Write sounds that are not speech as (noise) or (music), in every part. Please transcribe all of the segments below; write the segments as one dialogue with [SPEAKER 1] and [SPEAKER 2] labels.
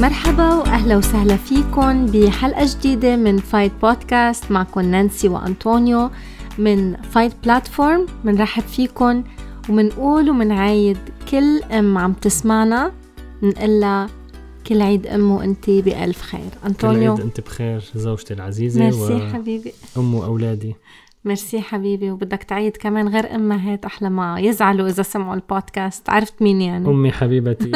[SPEAKER 1] مرحبا وأهلا وسهلا فيكم بحلقة جديدة من فايت بودكاست معكم نانسي وأنطونيو من فايت platform بنرحب فيكم ومنقول ومنعايد كل أم عم تسمعنا. بنقلها كل عيد ام وانت بألف خير.
[SPEAKER 2] انطونيو كل عيد انت بخير زوجتي العزيزة
[SPEAKER 1] ميرسي و... حبيبي.
[SPEAKER 2] أم وأولادي.
[SPEAKER 1] ميرسي حبيبي وبدك تعيد كمان غير امهات أحسن ما يزعلوا إذا سمعوا البودكاست. عرفت مين يعني؟
[SPEAKER 2] أمي حبيبتي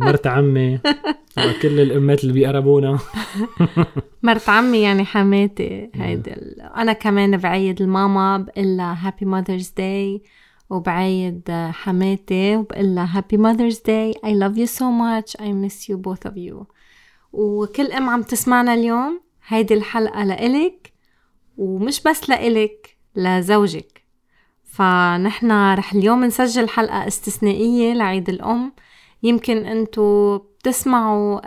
[SPEAKER 2] ومرت عمي (laughs) وكل الامات اللي بيقربونا. (laughs)
[SPEAKER 1] مرت عمي يعني حماتي هيدي أنا كمان بعيد الماما بقول لها happy Mother's Day وبعيد حماتي وبقول لها happy Mother's Day I love you so much. I miss you both of you. وكل أم عم تسمعنا اليوم هيدي الحلقة لإلك. ومش بس لإلك لزوجك. فنحن رح اليوم نسجل حلقة استثنائية لعيد الأم. يمكن أنتو بتسمعوا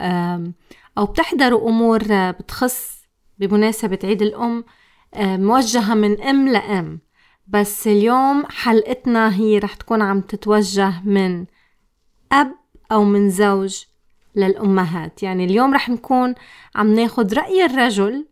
[SPEAKER 1] أو بتحضروا أمور بتخص بمناسبة عيد الأم موجهة من أم لأم. بس اليوم حلقتنا هي رح تكون عم تتوجه من أب أو من زوج للأمهات. يعني اليوم رح نكون عم ناخد رأي الرجل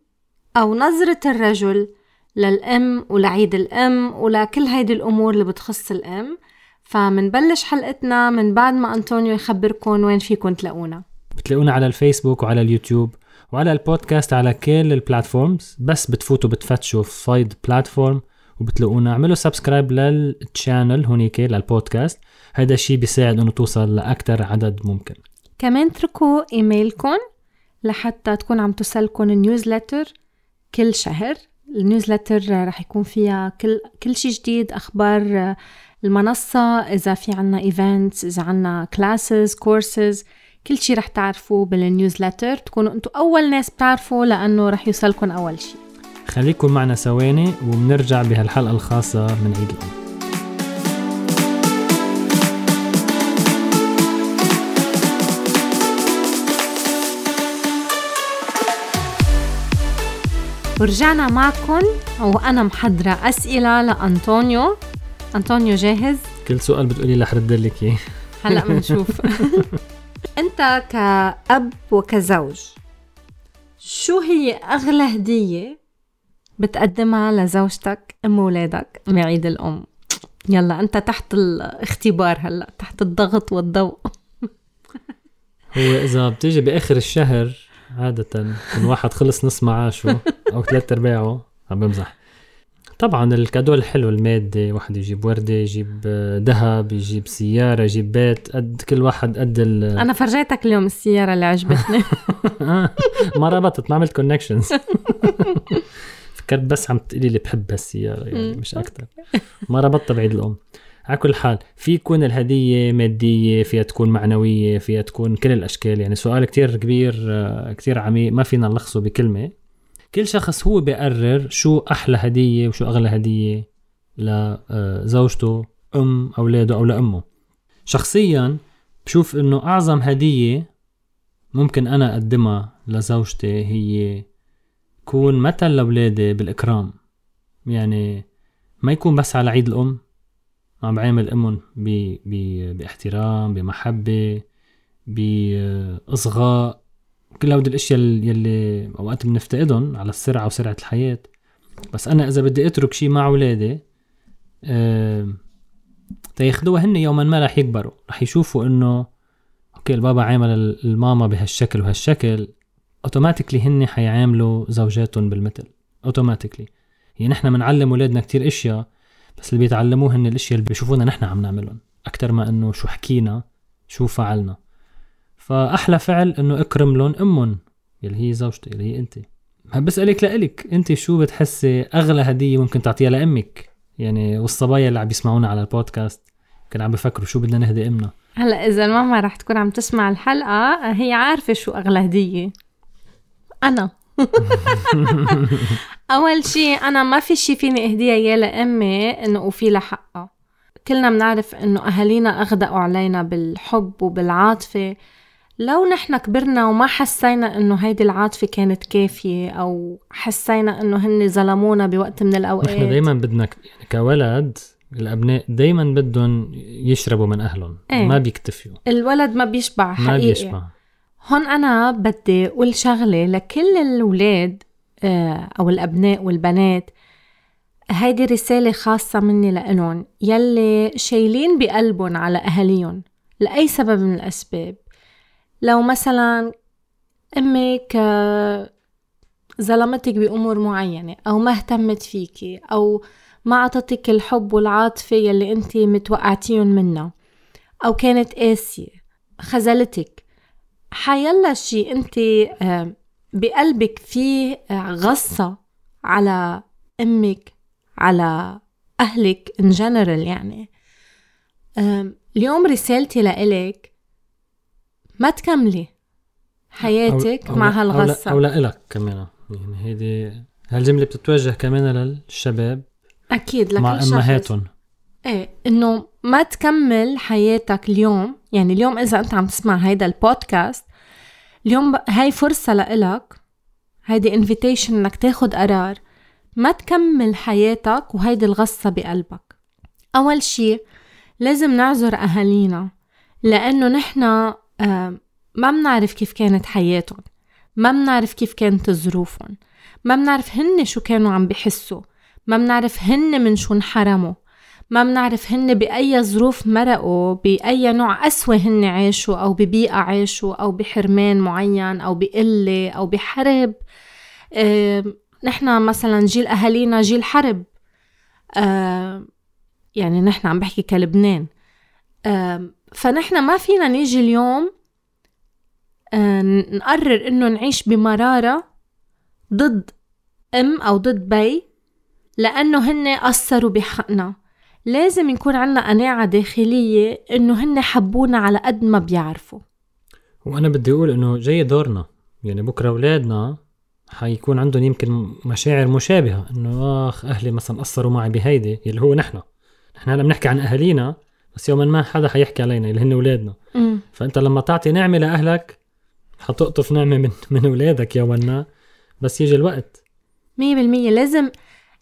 [SPEAKER 1] أو نظرة الرجل للأم ولعيد الأم ولكل هيدي الأمور اللي بتخص الأم. فمنبلش حلقتنا من بعد ما أنطونيو يخبركم وين فيكم تلاقونا.
[SPEAKER 2] بتلاقونا على الفيسبوك وعلى اليوتيوب وعلى البودكاست على كل ال platforms بس بتفوتوا بتفتشوا فايت platform وبتلاقونا. اعملوا subscribe لل channel هونيك للبودكاست. هذا الشيء بيساعد إنه توصل لاكثر عدد ممكن.
[SPEAKER 1] كمان اتركوا ايميلكم لحتى تكون عم توصلكم ال newsletter كل شهر. ال newsletter رح يكون فيها كل كل شيء جديد أخبار المنصة إذا في عنا events إذا عنا classes courses كل شيء رح تعرفوه بال newsletter. تكونوا أنتم أول ناس بتعرفوا لأنه رح يوصلكم أول شيء
[SPEAKER 2] خليكم معنا ثواني وبنرجع بهالحلقة الخاصة من عيد الأم
[SPEAKER 1] ورجعنا معكم وأنا محضرة أسئلة لأنطونيو. أنطونيو جاهز؟
[SPEAKER 2] كل سؤال بتقولي رح رد لك إياه.
[SPEAKER 1] هلأ (laughs) بنشوف (laughs) أنت كأب وكزوج شو هي أغلى هدية بتقدمها لزوجتك أم ولادك بعيد الأم؟ يلا أنت تحت الاختبار هلأ تحت الضغط والضوء. (laughs)
[SPEAKER 2] هو إذا بتيجي بآخر الشهر عادة واحد خلص نص معاشه أو ثلاث ارباعه عم بمزح. طبعا ال cadeau الحلو المادي واحد يجيب وردة يجيب ذهب يجيب سيارة يجيب بيت قد كل واحد قد ال (laughs)
[SPEAKER 1] أنا فرجيتك اليوم السيارة اللي عجبتني. (laughs)
[SPEAKER 2] ما ربطت ما عملت connections (laughs) فكرت بس عم تقولي لي بحب هالسيارة يعني مش أكتر. ما ربطتها بعيد الأم. على كل حال في يكون الهدية مادية فيها تكون معنوية فيها تكون كل الأشكال. يعني سؤال كتير كبير آه، كتير عميق ما فينا نلخصه بكلمة. كل شخص هو بيقرر شو أحلى هدية وشو أغلى هدية لزوجته آه، أم أولاده أو لأمه. شخصيا بشوف إنه أعظم هدية ممكن أنا أقدمها لزوجتي هي كون مثل لأولادي بالإكرام. يعني ما يكون بس على عيد الأم عم بعامل أمهم باحترام بمحبة بإصغاء كل هودي الأشياء يلي أوقات بنفتقدهم على السرعة وسرعة الحياة. بس أنا إذا بدي أترك شيء مع اولادي أه تياخذوها هن يوم ما رح يكبروا. رح يشوفوا إنه okay البابا عامل الماما بهالشكل وهالشكل automatically هن حيعاملوا زوجاتهم بالمثل. automatically يعني نحن بنعلم اولادنا كتير أشياء بس اللي بيتعلموه هن الاشياء اللي بيشوفونا نحن عم نعملهم أكثر ما إنه شو حكينا شو فعلنا. فأحلى فعل إنه اكرم لهم أمهم اللي هي زوجتي اللي هي انت بسألك لإلك انت شو بتحسي أغلى هدية ممكن تعطيها لأمك؟ يعني والصبايا اللي عم يسمعونا على البودكاست كانوا عم بفكروا شو بدنا نهدي أمنا.
[SPEAKER 1] هلا إذا الماما رح تكون عم تسمع الحلقة هي عارفة شو أغلى هدية. أنا. أول شيء أنا ما في شيء فيني أهديها اياه لأمي إنه اوفي لها حقها. كلنا بنعرف إنه أهالينا أغدقوا علينا بالحب وبالعاطفة. لو نحن كبرنا وما حسينا إنه هيدي العاطفة كانت كافية أو حسينا إنه هن ظلمونا بوقت من الأوقات.
[SPEAKER 2] نحن دايما بدنا يعني كولد الأبناء دايما بدهم يشربوا من أهلهم. إيه؟ ما بيكتفيوا.
[SPEAKER 1] الولد ما بيشبع حقيقي. ما بيشبع. هون أنا بدي أقول شغلة لكل الأولاد آه، أو الأبناء والبنات هيدي رسالة خاصة مني لإلهم يلي شايلين بقلبهم على أهاليهم لأي سبب من الأسباب. لو مثلا أمك ظلمتك بأمور معينة أو ما اهتمت فيكي أو ما عطتك الحب والعاطفة يلي أنت متوقعتيهم منها أو كانت قاسية خذلتك حيلا شي أنت آه، بقلبك في آه، غصة على أمك على أهلك in general يعني. اليوم رسالتي لإلك ما تكملي حياتك
[SPEAKER 2] أو
[SPEAKER 1] مع
[SPEAKER 2] أو
[SPEAKER 1] هالغصة.
[SPEAKER 2] أو لإلك كمان يعني هيدي هالجملة بتتوجه كمان للشباب
[SPEAKER 1] أكيد لكل
[SPEAKER 2] مع
[SPEAKER 1] شخص.
[SPEAKER 2] أمهاتهم.
[SPEAKER 1] إيه إنه ما تكمل حياتك اليوم يعني اليوم إذا أنت عم تسمع هيدا البودكاست اليوم هاي فرصة لإلك هيدي انفيتيشن إنك تاخد قرار ما تكمل حياتك وهيدي الغصة بقلبك. أول شي لازم نعذر أهالينا لأنه نحن آه، ما بنعرف كيف كانت حياتهم ما بنعرف كيف كانت ظروفهم ما بنعرف هن شو كانوا عم بحسوا ما بنعرف هن من شو انحرموا. ما بنعرف هن بأي ظروف مرقوا بأي نوع قسوة هن عاشوا أو ببيئة عاشوا أو بحرمان معين أو بقلة أو بحرب. آه، نحن مثلا جيل أهالينا جيل حرب. يعني نحن عم بحكي كلبنان. آه، فنحن ما فينا نيجي اليوم نقرر إنه نعيش بمرارة ضد أم أو ضد بي لأنه هن قصروا بحقنا. لازم يكون عنا قناعة داخلية إنه هن حبونا على قد ما بيعرفوا.
[SPEAKER 2] وأنا بدي أقول إنه جاي دورنا. يعني بكرة أولادنا حيكون عندهم يمكن مشاعر مشابهة. إنه آخ أهلي مثلا قصروا معي بهيدي اللي هو نحن. نحن هلأ بنحكي عن أهالينا بس يوما ما حدا حيحكي علينا اللي هن أولادنا. فأنت لما تعطي نعمة لأهلك حتقطف نعمة من من أولادك يوما ما. بس يجي الوقت.
[SPEAKER 1] مية بالمية. لازم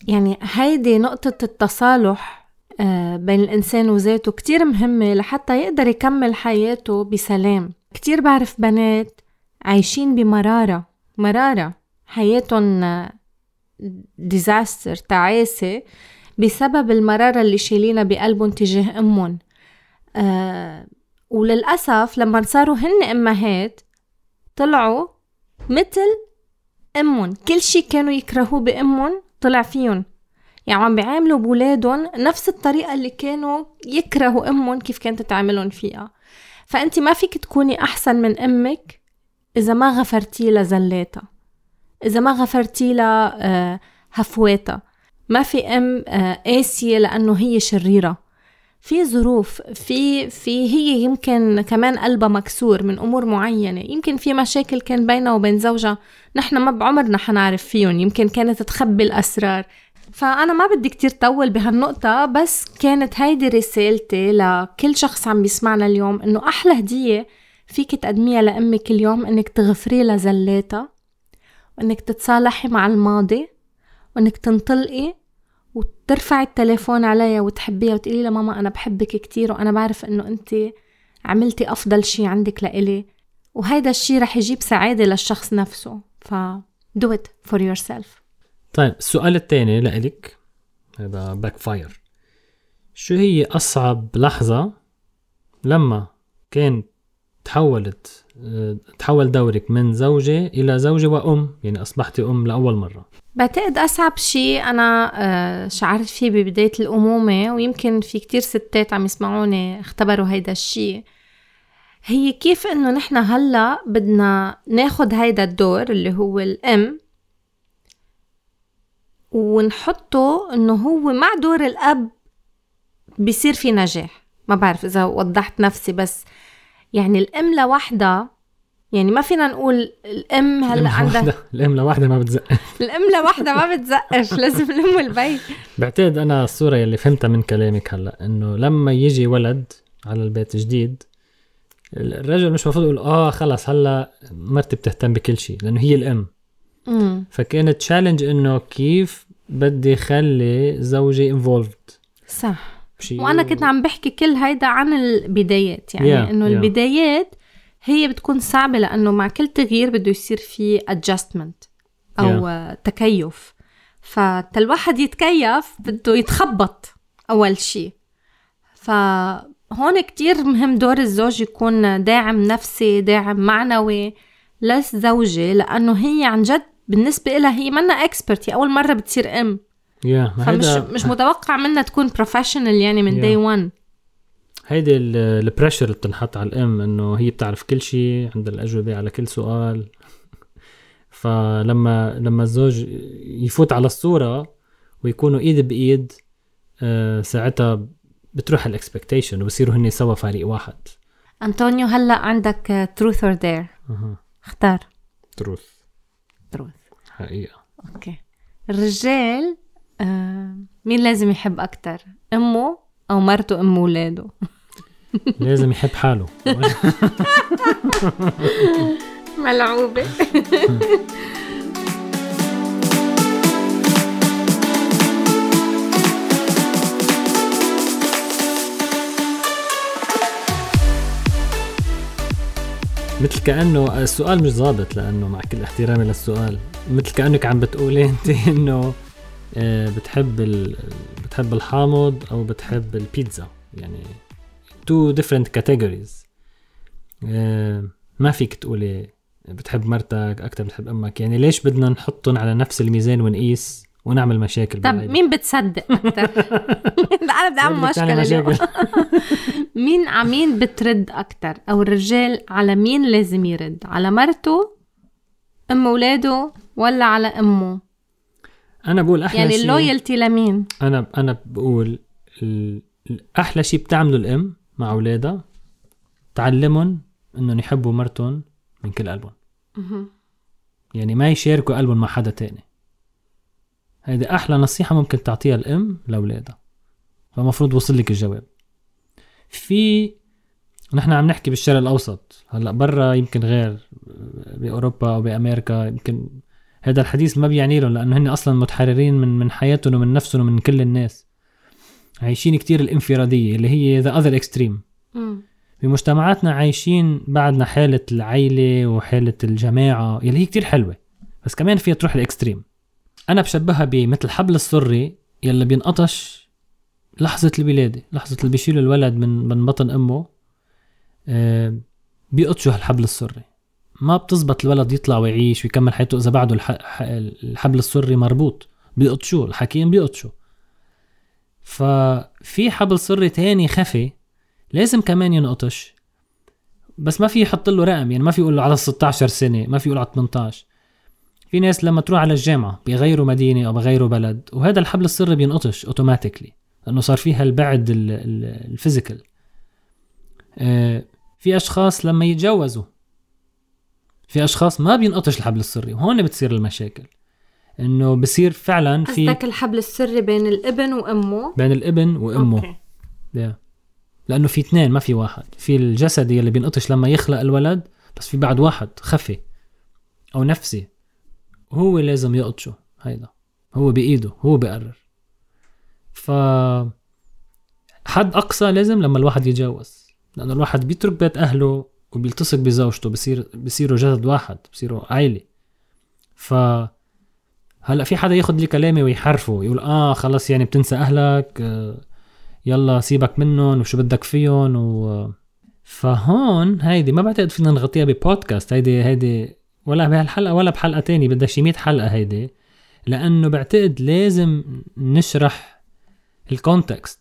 [SPEAKER 1] يعني هيدي نقطة التصالح بين الإنسان وذاته. كتير مهمة لحتى يقدر يكمل حياته بسلام. كتير بعرف بنات عايشين بمرارة. مرارة. حياتهم ديزاستر تعاسة بسبب المرارة اللي شايلينها بقلبهم تجاه أمهم. آه وللأسف لما صاروا هن أمهات طلعوا مثل أمهم. كل شي كانوا يكرهوه بأمهم طلع فيهم. يعني عم بيعاملوا بولادهم نفس الطريقة اللي كانوا يكرهوا أمهم كيف كانت تعاملهم فيها. فأنت ما فيك تكوني أحسن من أمك إذا ما غفرتي لها زلاتها. إذا ما غفرتي لها آه، هفواتها. ما في أم آه، قاسية لأنه هي شريرة. في ظروف في في هي يمكن كمان قلبها مكسور من أمور معينة. يمكن في مشاكل كان بينها وبين زوجها. نحن ما بعمرنا حنعرف فيهم. يمكن كانت تخبي الأسرار. فأنا ما بدي كتير طول بهالنقطة بس كانت هيدي رسالتي لكل شخص عم بيسمعنا اليوم إنه أحلى هدية فيك تقدميها لأمك اليوم إنك تغفري لها زلاتها وإنك تتصالحي مع الماضي وإنك تنطلقي وترفعي التليفون عليها وتحبيها وتقولي لها ماما أنا بحبك كتير وأنا بعرف إنه أنت عملتي أفضل شي عندك لإلي. وهيدا الشي رح يجيب سعادة للشخص نفسه. ف do it for yourself.
[SPEAKER 2] طيب السؤال الثاني لإلك. هذا backfire شو هي أصعب لحظة لما كان تحولت آه، تحول دورك من زوجة إلى زوجة وأم؟ يعني أصبحتي أم لأول مرة.
[SPEAKER 1] بعتقد أصعب شي أنا آه، شعرت فيه ببداية الأمومة ويمكن في كتير ستات عم يسمعوني اختبروا هيدا الشي هي كيف إنه نحن هلأ بدنا ناخد هيدا الدور اللي هو الأم ونحطه إنه هو مع دور الأب بيصير في نجاح. ما بعرف إذا وضحت نفسي بس يعني الأم لوحدها يعني ما فينا نقول الأم هلأ
[SPEAKER 2] الأم
[SPEAKER 1] عندها
[SPEAKER 2] الأم لوحدها ما بتزق
[SPEAKER 1] الأم لوحدها ما بتزقف (laughs) لازم الأم والبيت
[SPEAKER 2] بعتقد أنا الصورة اللي فهمتها من كلامك هلا إنه لما يجي ولد على البيت جديد الرجل مش المفروض يقول آه خلص هلا مرتي بتهتم بكل شيء لأنه هي
[SPEAKER 1] الأم.
[SPEAKER 2] فكانت تشالنج إنه كيف بدي خلي زوجي انفولفد
[SPEAKER 1] صح. وأنا كنت عم بحكي كل هيدا عن البدايات يعني
[SPEAKER 2] Yeah,
[SPEAKER 1] إنه
[SPEAKER 2] yeah.
[SPEAKER 1] البدايات هي بتكون صعبة لأنه مع كل تغيير بده يصير في adjustment أو yeah. تكيف. فالواحد يتكيف بده يتخبط أول شي. فهون كتير مهم دور الزوج يكون داعم نفسي داعم معنوي للزوجة لأنه هي عن جد بالنسبة لها هي منا expert هي أول مرة بتصير أم
[SPEAKER 2] yeah,
[SPEAKER 1] فمش مش متوقع منها تكون professional يعني من day yeah. 1
[SPEAKER 2] هيدي ال pressure اللي بتنحط على الام إنه هي بتعرف كل شيء عندها الأجوبة على كل سؤال. (laughs) فلما لما الزوج يفوت على الصورة ويكونوا إيد بإيد آه ساعتها بتروح ال expectation وبصيروا هن سوا فريق واحد.
[SPEAKER 1] انطونيو هلأ عندك truth or dare اختار.
[SPEAKER 2] truth
[SPEAKER 1] truth
[SPEAKER 2] حقيقة.
[SPEAKER 1] okay. الرجال آه مين لازم يحب أكثر أمه أو مرته أم اولاده (laughs)
[SPEAKER 2] لازم يحب حاله.
[SPEAKER 1] ملعوبة. (laughs)
[SPEAKER 2] مثل كأنه السؤال مش ظابط لأنه مع كل احترامي للسؤال مثل كأنك عم بتقولي أنت (laughs) إنه آه، بتحب بتحب الحامض أو بتحب البيتزا. يعني two different categories ما فيك تقولي بتحب مرتك أكثر بتحب أمك. يعني ليش بدنا نحطهم على نفس الميزان ونقيس؟ ونعمل مشاكل
[SPEAKER 1] طب مين بتصدق؟ (laughs) (laughs) أكثر أنا بدي أعمل مشكلة اليوم. (laughs) مين على مين بترد أكثر أو الرجال على مين لازم يرد؟ على مرته أم أولاده ولا على أمه؟
[SPEAKER 2] أنا بقول أحلى
[SPEAKER 1] يعني
[SPEAKER 2] شيء
[SPEAKER 1] اللويالتي لمين؟
[SPEAKER 2] أنا أنا بقول أحلى شيء بتعمله الأم مع اولادها تعلمهم إنهم يحبوا مرتهم من كل قلبهم. يعني ما يشاركوا قلبهم مع حدا تاني. هيدي أحلى نصيحة ممكن تعطيها الأم لأولادها. فمفروض وصل لك الجواب. في نحن عم نحكي بالشرق الأوسط. هلأ برا يمكن غير بأوروبا أو بأمريكا يمكن هذا الحديث ما بيعني لهم لأنه هن أصلا متحررين من من حياتهم ومن نفسهم ومن كل الناس. عايشين كتير الانفرادية اللي هي the other extreme بمجتمعاتنا عايشين بعدنا حالة العيلة وحالة الجماعة يلي هي كتير حلوة. بس كمان فيها تروح ال extreme. أنا بشبهها بمثل حبل السري يلي بينقطش لحظة الولادة لحظة اللي بيشيلوا الولد من من بطن أمه آه بيقطشوا هالحبل السري. ما بتزبط الولد يطلع ويعيش ويكمل حياته إذا بعده الحبل السري مربوط. بيقطشوه الحكيم بيقطشوا ففي حبل سري تاني خفي لازم كمان ينقطش. بس ما في يحط له رقم يعني ما في يقول له على 16 سنة ما في يقول على 18 في ناس لما تروح على الجامعة بيغيروا مدينة أو بغيروا بلد وهذا الحبل السري بينقطش automatically لأنه صار فيها البعد ال physical آه، في أشخاص لما يتجوزوا في أشخاص ما بينقطش الحبل السري وهون بتصير المشاكل إنه بصير فعلا في
[SPEAKER 1] قصدك الحبل السري بين الابن وأمه؟
[SPEAKER 2] بين الابن وأمه. okay. Yeah. لأنه في اثنين ما في واحد. في الجسدي اللي بينقطش لما يخلق الولد بس في بعد واحد خفي أو نفسي. هو لازم يقطشه هيدا. هو بإيده هو بقرر. ف حد أقصى لازم لما الواحد يتجوز لأنه الواحد بيترك بيت أهله وبيلتصق بزوجته بصير بصيروا جسد واحد بصيروا عائله ف هلأ في حدا ياخذ لي كلامي ويحرفه يقول آه خلص يعني بتنسى أهلك آه يلا سيبك منهم وشو بدك فيهم و. فهون هيدي ما بعتقد فينا نغطيها ببودكاست هيدي هيدي ولا بهالحلقه ولا بحلقة تانية بدها شي 100 حلقة هيدي لأنه بعتقد لازم نشرح الكونتكست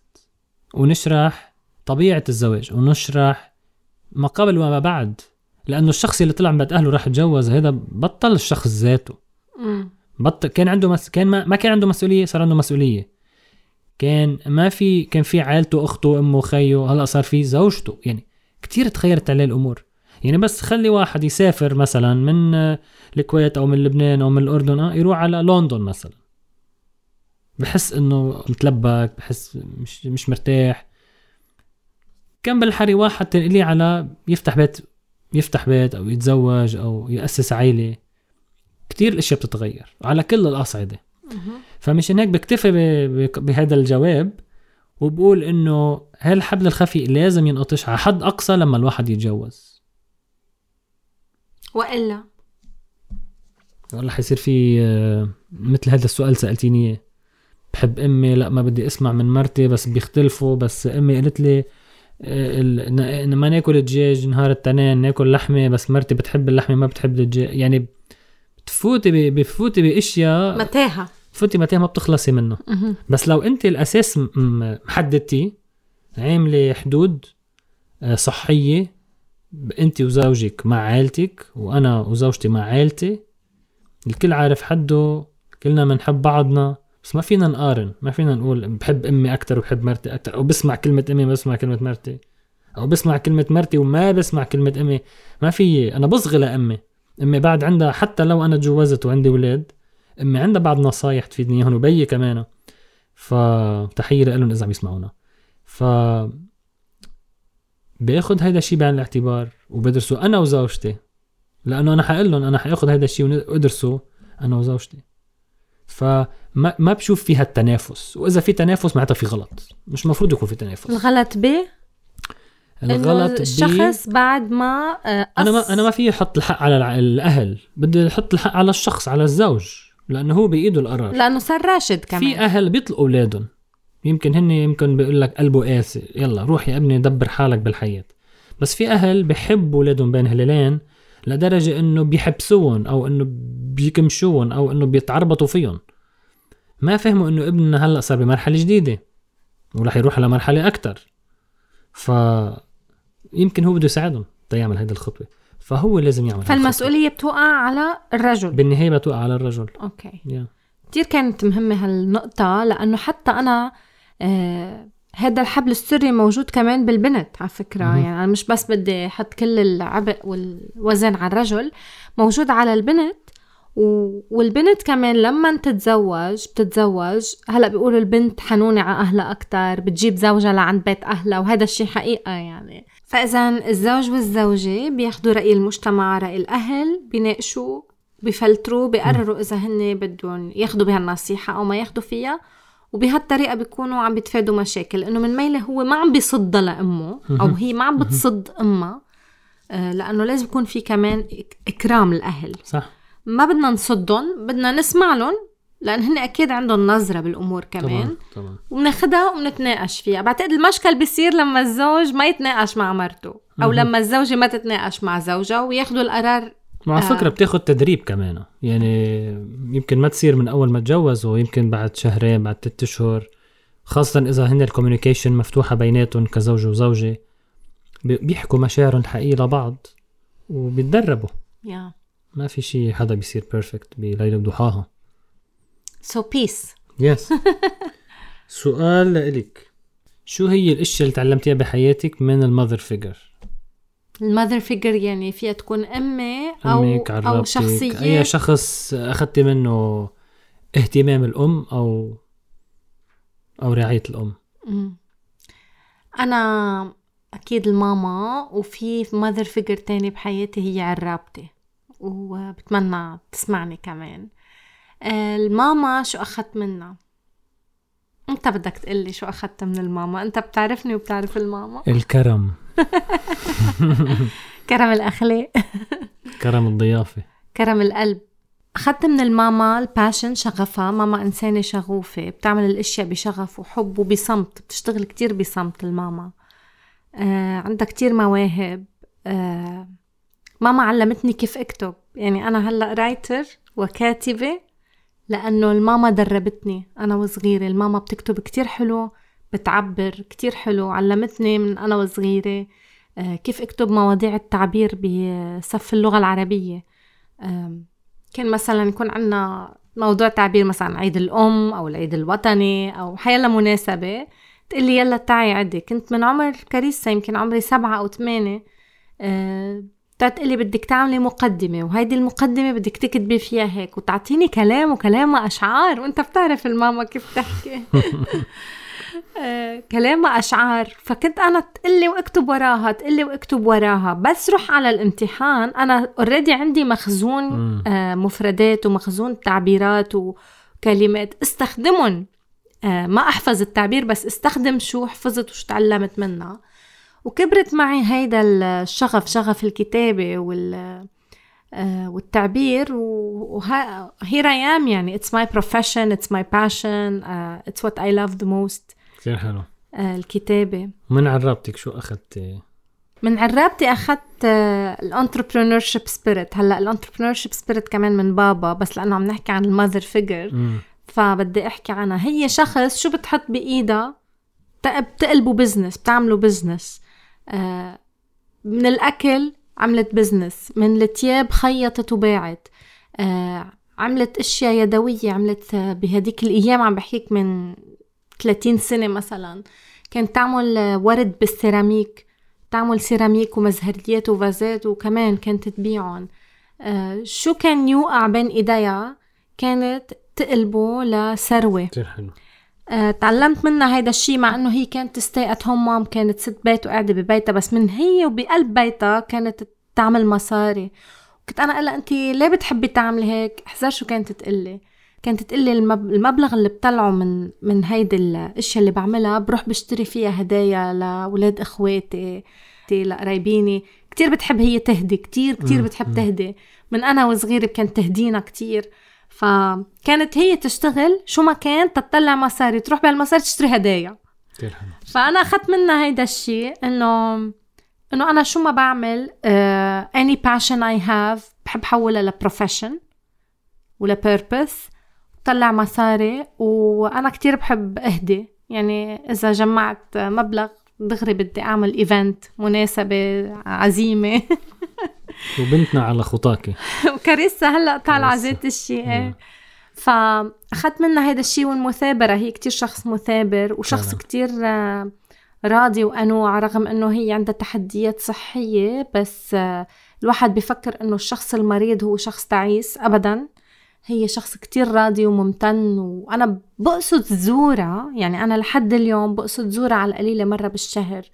[SPEAKER 2] ونشرح طبيعة الزواج ونشرح ما قبل وما بعد. لأنه الشخص اللي طلع من بيت أهله راح يتجوز هذا بطل الشخص ذاته. بطل كان عنده مس... كان ما... ما كان عنده مسؤولية صار عنده مسؤولية. كان ما في كان في عائلته أخته أمه خيه هلأ صار في زوجته. يعني كتير تغيرت عليه الأمور. يعني بس خلي واحد يسافر مثلا من الكويت أو من لبنان أو من الأردن آه يروح على لندن مثلا. بحس إنه متلبك بحس مش مش مرتاح. كان بالحري واحد تنقلي على يفتح بيت يفتح بيت أو يتزوج أو يأسس عائله كتير الأشياء بتتغير على كل الأصعدة. فمشان هيك بكتفي بهذا الجواب وبقول إنه هالحبل الخفي لازم ينقطش على حد أقصى لما الواحد يتجوز.
[SPEAKER 1] وإلا.
[SPEAKER 2] والله حيصير في آه، مثل هذا السؤال سألتيني إياه. بحب أمي لا ما بدي أسمع من مرتي بس بيختلفوا. بس أمي قالت لي آه، ال- ما ناكل دجاج نهار التنين ناكل لحمة بس مرتي بتحب اللحمة ما بتحب الدجاج. يعني بتفوتي ب- بفوتي بأشياء
[SPEAKER 1] متاهة.
[SPEAKER 2] بتفوتي متى ما بتخلصي منه. بس لو أنت الأساس م- م- محددتيه عاملة حدود آه، صحية انت وزوجك مع عائلتك وأنا وزوجتي مع عائلتي الكل عارف حده كلنا بنحب بعضنا بس ما فينا نقارن ما فينا نقول بحب امي أكثر وبحب مرتي أكثر أو بسمع كلمة امي ما بسمع كلمة مرتي أو بسمع كلمة مرتي وما بسمع كلمة امي. ما في أنا بصغي لأمي. امي بعد عندها حتى لو أنا تجوزت وعندي أولاد امي عندها بعض نصايح تفيدني إياهم وبيي كمان. فتحيه لهم إذا عم يسمعونا. ف باخذ هيدا الشيء بعين الاعتبار وبدرسه أنا وزوجتي. لأنه أنا حقول لهم أنا حأخذ هيدا الشيء وادرسه أنا وزوجتي. فما ما بشوف فيها التنافس. وإذا في تنافس معناتها في غلط. مش مفروض يكون في تنافس.
[SPEAKER 1] الغلط ب؟
[SPEAKER 2] الغلط
[SPEAKER 1] الشخص بعد ما آه، أنا
[SPEAKER 2] ما أنا ما في أحط الحق على الأهل. بدي أحط الحق على الشخص على الزوج. لأنه هو بإيده القرار.
[SPEAKER 1] لأنه صار راشد كمان.
[SPEAKER 2] في أهل بيطلقوا أولادهم. يمكن هن يمكن بيقول لك قلبه قاسي. يلا روح يا ابني دبر حالك بالحياة. بس في أهل بحبوا اولادهم بين هلالين لدرجة إنه بيحبسوهم أو إنه بيكمشوهم أو إنه بيتعربطوا فيهم. ما فهموا إنه ابننا هلأ صار بمرحلة جديدة ورح يروح على مرحلة أكثر ف يمكن هو بده يساعدهم تيعمل هيدي الخطوة. فهو لازم يعمل هيدي
[SPEAKER 1] فالمسؤولية بتوقع على الرجل.
[SPEAKER 2] الخطوة. بالنهاية بتوقع على الرجل.
[SPEAKER 1] أوكي.
[SPEAKER 2] يا.
[SPEAKER 1] كتير كانت مهمة هالنقطة لأنه حتى أنا هذا الحبل السري موجود كمان بالبنت على فكرة.
[SPEAKER 2] مهم.
[SPEAKER 1] يعني أنا مش بس بدي أحط كل العبء والوزن على الرجل موجود على البنت. و- والبنت كمان لما تتزوج بتتزوج هلأ بيقولوا البنت حنونة على أهلها أكتر بتجيب زوجها لعند بيت أهلها وهذا الشيء حقيقة يعني. فإذا الزوج والزوجة بياخدوا رأي المجتمع رأي الأهل بيناقشوا بفلتروا بيقرروا إذا هن بدهم ياخدوا بهالنصيحة أو ما ياخدوا فيها. وبهالطريقة بيكونوا عم بيتفادوا مشاكل إنه من ميلة هو ما عم بيصدها لأمه أو
[SPEAKER 2] مهم.
[SPEAKER 1] هي ما عم بتصد أمها آه، لأنه لازم يكون في كمان إكرام الأهل.
[SPEAKER 2] صح.
[SPEAKER 1] ما بدنا نصدهم بدنا نسمع لهم لأن هن أكيد عندهم نظرة بالأمور كمان.
[SPEAKER 2] طبعا طبعا
[SPEAKER 1] وبناخدها وبنتناقش فيها. بعتقد المشكل بيصير لما الزوج ما يتناقش مع مرته أو
[SPEAKER 2] مهم.
[SPEAKER 1] لما الزوجة ما تتناقش مع زوجها وياخدوا القرار
[SPEAKER 2] مع
[SPEAKER 1] آه.
[SPEAKER 2] فكرة بتاخد تدريب كمان. يعني يمكن ما تصير من أول ما تجوزوا يمكن بعد شهرين بعد ثلاثة أشهر. خاصة إذا هن ال communication مفتوحة بيناتهم كزوج وزوجة. بي- بيحكوا مشاعرهم الحقيقية لبعض وبيتدربوا.
[SPEAKER 1] Yeah.
[SPEAKER 2] ما في شيء حدا بيصير perfect بليلة وضحاها.
[SPEAKER 1] سو بيس
[SPEAKER 2] يس سؤال لإلك. شو هي الأشياء اللي تعلمتيها بحياتك من المذر فيجر
[SPEAKER 1] المذر فيجر يعني فيها تكون أمي
[SPEAKER 2] أو
[SPEAKER 1] أمك
[SPEAKER 2] أو
[SPEAKER 1] شخصية.
[SPEAKER 2] أي شخص أخذتي منه اهتمام الأم أو أو رعاية الأم.
[SPEAKER 1] مم. أنا أكيد الماما وفي mother figure تاني بحياتي هي عرابتي وبتمنى تسمعني كمان. آه، الماما شو أخذت منها؟ انت بدك تقلي شو أخذت من الماما؟ انت بتعرفني وبتعرف الماما. (laughs)
[SPEAKER 2] الكرم. (laughs)
[SPEAKER 1] كرم الأخلاق. (laughs)
[SPEAKER 2] كرم الضيافة.
[SPEAKER 1] كرم القلب. أخذت من الماما ال passion شغفها. ماما إنسانة شغوفة بتعمل الأشياء بشغف وحب وبصمت. بتشتغل كتير بصمت الماما. آه عندها كتير مواهب. آه ماما علمتني كيف أكتب. يعني أنا هلأ writer وكاتبة. لأنه الماما دربتني. أنا وصغيرة الماما بتكتب كتير حلو بتعبر كتير حلو علمتني من أنا وصغيرة آه كيف أكتب مواضيع التعبير بصف اللغة العربية. كان مثلا يكون عنا موضوع تعبير مثلا عيد الأم أو العيد الوطني أو حيلا مناسبة. تقلي يلا تعي عدي كنت من عمر كريسة يمكن عمري سبعة أو ثمانية. أه تقلي بدك تعملي مقدمة وهيدي المقدمة بدك تكتبي فيها هيك وتعطيني كلام وكلامها أشعار وأنت بتعرف الماما كيف تحكي. (laughs) آه، كلامها أشعار. فكنت أنا تقلي وأكتب وراها تقلي وأكتب وراها. بس روح على الامتحان أنا اوريدي عندي مخزون. آه، مفردات ومخزون تعبيرات وكلمات. استخدمهم. آه، ما أحفظ التعبير بس استخدم شو حفظت وشو تعلمت منها. وكبرت معي هيدا الشغف شغف الكتابة وال آه، والتعبير و here I am يعني it's my profession it's my passion it's what I love the most
[SPEAKER 2] كثير حلو.
[SPEAKER 1] الكتابة.
[SPEAKER 2] من عرابتك شو اخذتي
[SPEAKER 1] من عرابتي أخذت ال entrepreneurship spirit هلأ ال entrepreneurship spirit كمان من بابا بس لأنه عم نحكي عن ال mother figure فبدي أحكي عنها. هي شخص شو بتحط بايدها بتقلبوا business بتعملوا business آه من الأكل عملت business من التياب خيطت وباعت. آه عملت أشياء يدوية عملت بهديك الأيام عم بحكيك من 30 سنة مثلا. كانت تعمل ورد بالسيراميك تعمل سيراميك ومزهريات وفازات وكمان كانت تبيعهم. آه شو كان يوقع بين ايديها كانت تقلبه لثروة.
[SPEAKER 2] كثير حلو.
[SPEAKER 1] آه، تعلمت منها هيدا الشيء مع إنه هي كانت ستي ات هوم مام كانت ست بيت وقاعدة ببيتها بس من هي وبقلب بيتها كانت تعمل مصاري. كنت أنا أقول انت ليه بتحبي تعملي هيك؟ احذر شو كانت تقلي. كانت تقلي المبلغ اللي بطلعه من من هيدي الأشياء اللي بعملها بروح بشتري فيها هدايا لأولاد إخواتي لقرايبيني. كتير بتحب هي تهدي كتير كتير بتحب تهدي. من أنا وصغيرة كانت تهدينا كتير. فكانت هي تشتغل شو ما كان تطلع مصاري تروح بهالمصاري تشتري هدايا. فأنا أخذت منها هيدا الشيء إنه إنه أنا شو ما بعمل any passion I have بحب حولها ل profession ول purpose طلع مصاري وأنا كتير بحب أهدي. يعني إذا جمعت مبلغ دغري بدي أعمل event مناسبة عزيمة. (laughs)
[SPEAKER 2] وبنتنا على خطاكي. (laughs)
[SPEAKER 1] وكاريسا هلأ طالعة ذات الشيء إيه. فأخذت منها هذا الشيء والمثابره هي كتير شخص مثابر وشخص فعلا. كتير آه، راضي وقنوع رغم إنه هي عندها تحديات صحية بس آه، الواحد بفكر إنه الشخص المريض هو شخص تعيس ابدا. هي شخص كتير راضي وممتن وأنا بقصد زورها يعني أنا لحد اليوم بقصد زورها على القليلة مرة بالشهر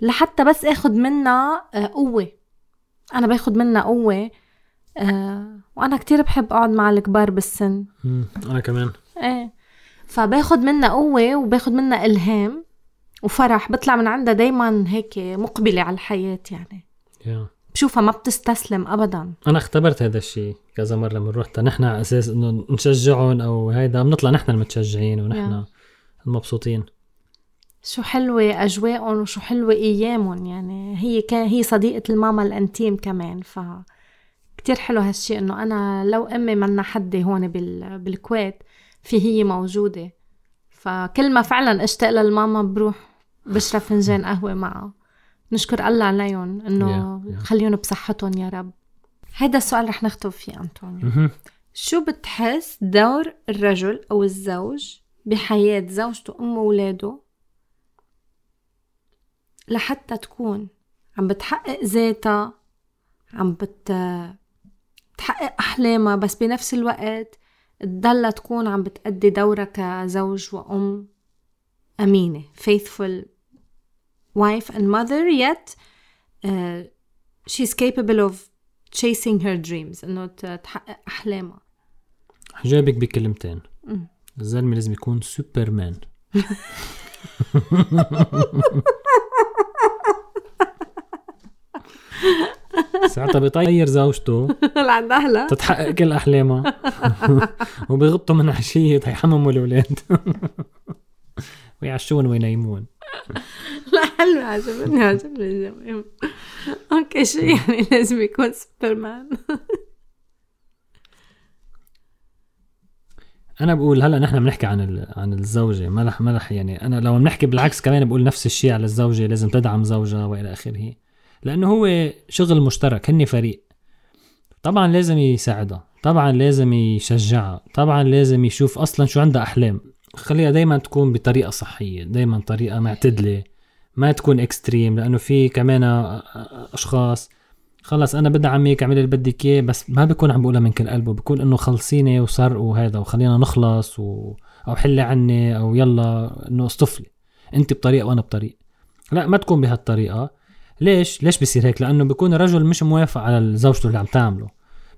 [SPEAKER 1] لحتى بس اخد منها آه، قوة. أنا باخد منها قوة أه وأنا كتير بحب أقعد مع الكبار بالسن.
[SPEAKER 2] أنا كمان.
[SPEAKER 1] إيه. فباخد منها قوة وباخد منها إلهام وفرح بطلع من عندها دايما هيك مقبلة على الحياة يعني.
[SPEAKER 2] yeah.
[SPEAKER 1] بشوفها ما بتستسلم ابدا.
[SPEAKER 2] أنا اختبرت هذا الشيء كذا مرة لما رحت نحن على أساس إنه نشجعهم أو هيدا بنطلع نحن المتشجعين ونحن yeah. المبسوطين.
[SPEAKER 1] شو حلوة أجواءهم وشو حلوة أيامهم يعني هي كان هي صديقة الماما الأنتيم كمان ف كتير حلو هالشي إنه أنا لو أمي منا حدي هون بال... بالكويت في هي موجودة فكل ما فعلا أشتاق للماما بروح بشرب فنجان قهوة معها. نشكر الله عليهم yeah, yeah. خليهم بصحتهم يا رب. هيدا السؤال رح نختم فيه أنطونيو. شو بتحس دور الرجل أو الزوج بحياة زوجته وام اولاده لحتى تكون عم بتحقق ذاتها عم بت تحقق أحلامها بس بنفس الوقت تضلها تكون عم بتأدي دورها كزوج وأم. أمينة faithful wife and mother yet uh, she's capable of chasing her dreams إنه تحقق أحلامها.
[SPEAKER 2] حجابك بكلمتين. الزلمة لازم يكون سوبرمان (laughs) ساعتها بيطير زوجته. (laughs)
[SPEAKER 1] لعند أهلها.
[SPEAKER 2] تتحقق كل أحلامها. (laughs) وبيغطوا من عشيه تيحمموا الاولاد (laughs) ويعشون وينيمون.
[SPEAKER 1] لا حلو عجبني عجبني الجميع okay شو يعني لازم يكون سوبرمان؟
[SPEAKER 2] أنا بقول هلأ نحن بنحكي عن عن الزوجة. ما رح ما رح يعني أنا لو بنحكي بالعكس كمان بقول نفس الشيء على الزوجة. لازم تدعم زوجها وإلى آخره. لأنه هو شغل مشترك هني فريق. طبعا لازم يساعدها طبعا لازم يشجعها طبعا لازم يشوف أصلا شو عندها أحلام. خليها دايما تكون بطريقة صحية دايما طريقة معتدلة ما تكون اكستريم لأنه في كمان أشخاص. خلص أنا بدعمك اعملي اللي بدك إياه بس ما بكون عم بقولها من كل قلبه بكون إنه خلصيني وسرق وهذا وخلينا نخلص و... أو حلي عني أو يلا إنه اصطفلي أنت بطريقة وأنا بطريقة. لا ما تكون بهالطريقة. ليش؟ ليش بصير هيك؟ لأنه بيكون الرجل مش موافق على زوجته اللي عم تعمله.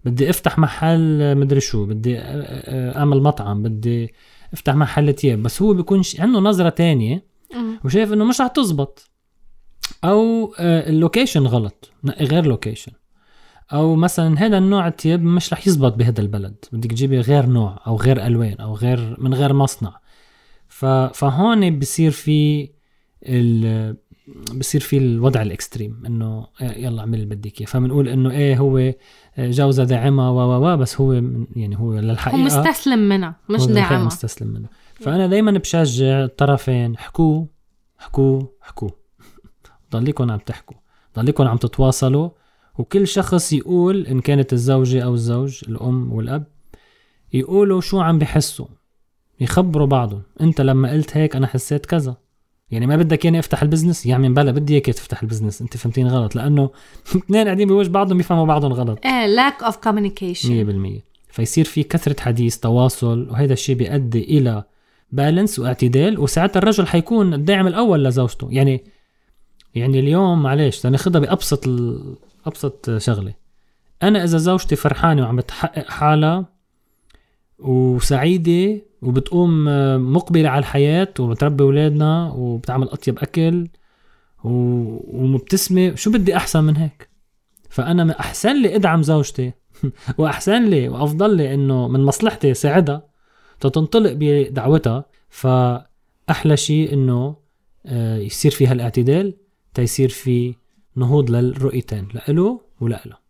[SPEAKER 2] بدي افتح محل مدري شو بدي اعمل مطعم بدي افتح محل تياب. بس هو بيكون عنده نظرة تانية وشايف إنه مش رح تزبط. أو آه، ال location غلط. نقي غير location. أو مثلا هذا النوع التياب مش رح يزبط بهذا البلد. بدك تجيبي غير نوع أو غير ألوان أو غير من غير مصنع. فهون بصير في ال... بصير في الوضع ال extreme إنه إيه، يلا اعمل اللي بدك إياه. فبنقول إنه إيه هو جوزها داعمها و و بس هو يعني هو للحقيقة
[SPEAKER 1] هو مستسلم منها مش داعمها.
[SPEAKER 2] مستسلم منها. فأنا دايما بشجع الطرفين حكوا حكوا حكوا. (laughs) ضليكم عم تحكوا. ضليكم عم تتواصلوا. وكل شخص يقول إن كانت الزوجة أو الزوج الأم والأب يقولوا شو عم بحسوا. يخبروا بعضهم. أنت لما قلت هيك أنا حسيت كذا. يعني ما بدك ياني افتح ال business؟ يا عمي بلى بدي اياك تفتح ال business انت فهمتيني غلط لأنه (laughs) اثنين قاعدين بوجه بعضهم بيفهموا بعضهم غلط.
[SPEAKER 1] إيه lack of communication
[SPEAKER 2] 100% فيصير في كثرة حديث تواصل وهذا الشيء بيؤدي إلى balance واعتدال وساعتها الرجل حيكون الداعم الأول لزوجته. يعني يعني اليوم معلش لناخذها بأبسط ال... أبسط شغلة. أنا إذا زوجتي فرحانة وعم تحقق حالها وسعيدة وبتقوم مقبلة على الحياة وبتربي أولادنا وبتعمل أطيب أكل ومبتسمه شو بدي أحسن من هيك؟ فأنا أحسن لي أدعم زوجتي (laughs) وأحسن لي وأفضل لي إنه من مصلحتي ساعدها تتنطلق بدعوتها. فأحلى شيء إنه آه، يصير في هالاعتدال تيصير في نهوض للرؤيتين لإله ولإله.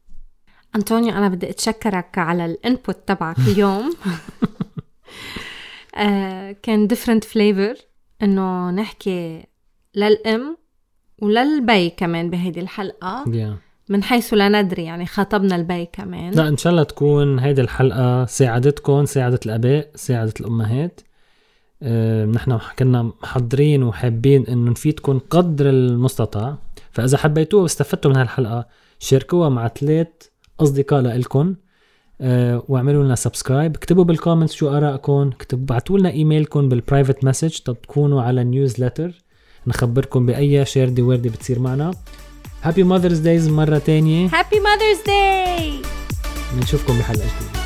[SPEAKER 1] أنطونيو أنا بدي أتشكرك على الإنبوت تبعك اليوم. (laughs) آه كان different flavor إنه نحكي للأم وللبي كمان بهيدي الحلقة
[SPEAKER 2] yeah.
[SPEAKER 1] من حيث لا ندري يعني خاطبنا البي كمان.
[SPEAKER 2] لا إن شاء الله تكون هيدي الحلقة ساعدتكم ساعدت الأباء ساعدت الأمهات. آه، نحن كنا محضرين وحابين إنه نفيدكم قدر المستطاع. فإذا حبيتوها واستفدتوا من هالحلقه شاركوها مع ثلاث أصدقاء لكم أه واعملوا لنا subscribe اكتبوا بال comments شو آرائكم اكتبوا ابعتوا لنا إيميلكم بال private message تكونوا على newsletter نخبركم بأي شي already بتصير معنا. happy Mother's Days مرة تانية.
[SPEAKER 1] happy Mother's Day
[SPEAKER 2] بنشوفكم بحلقة جديدة.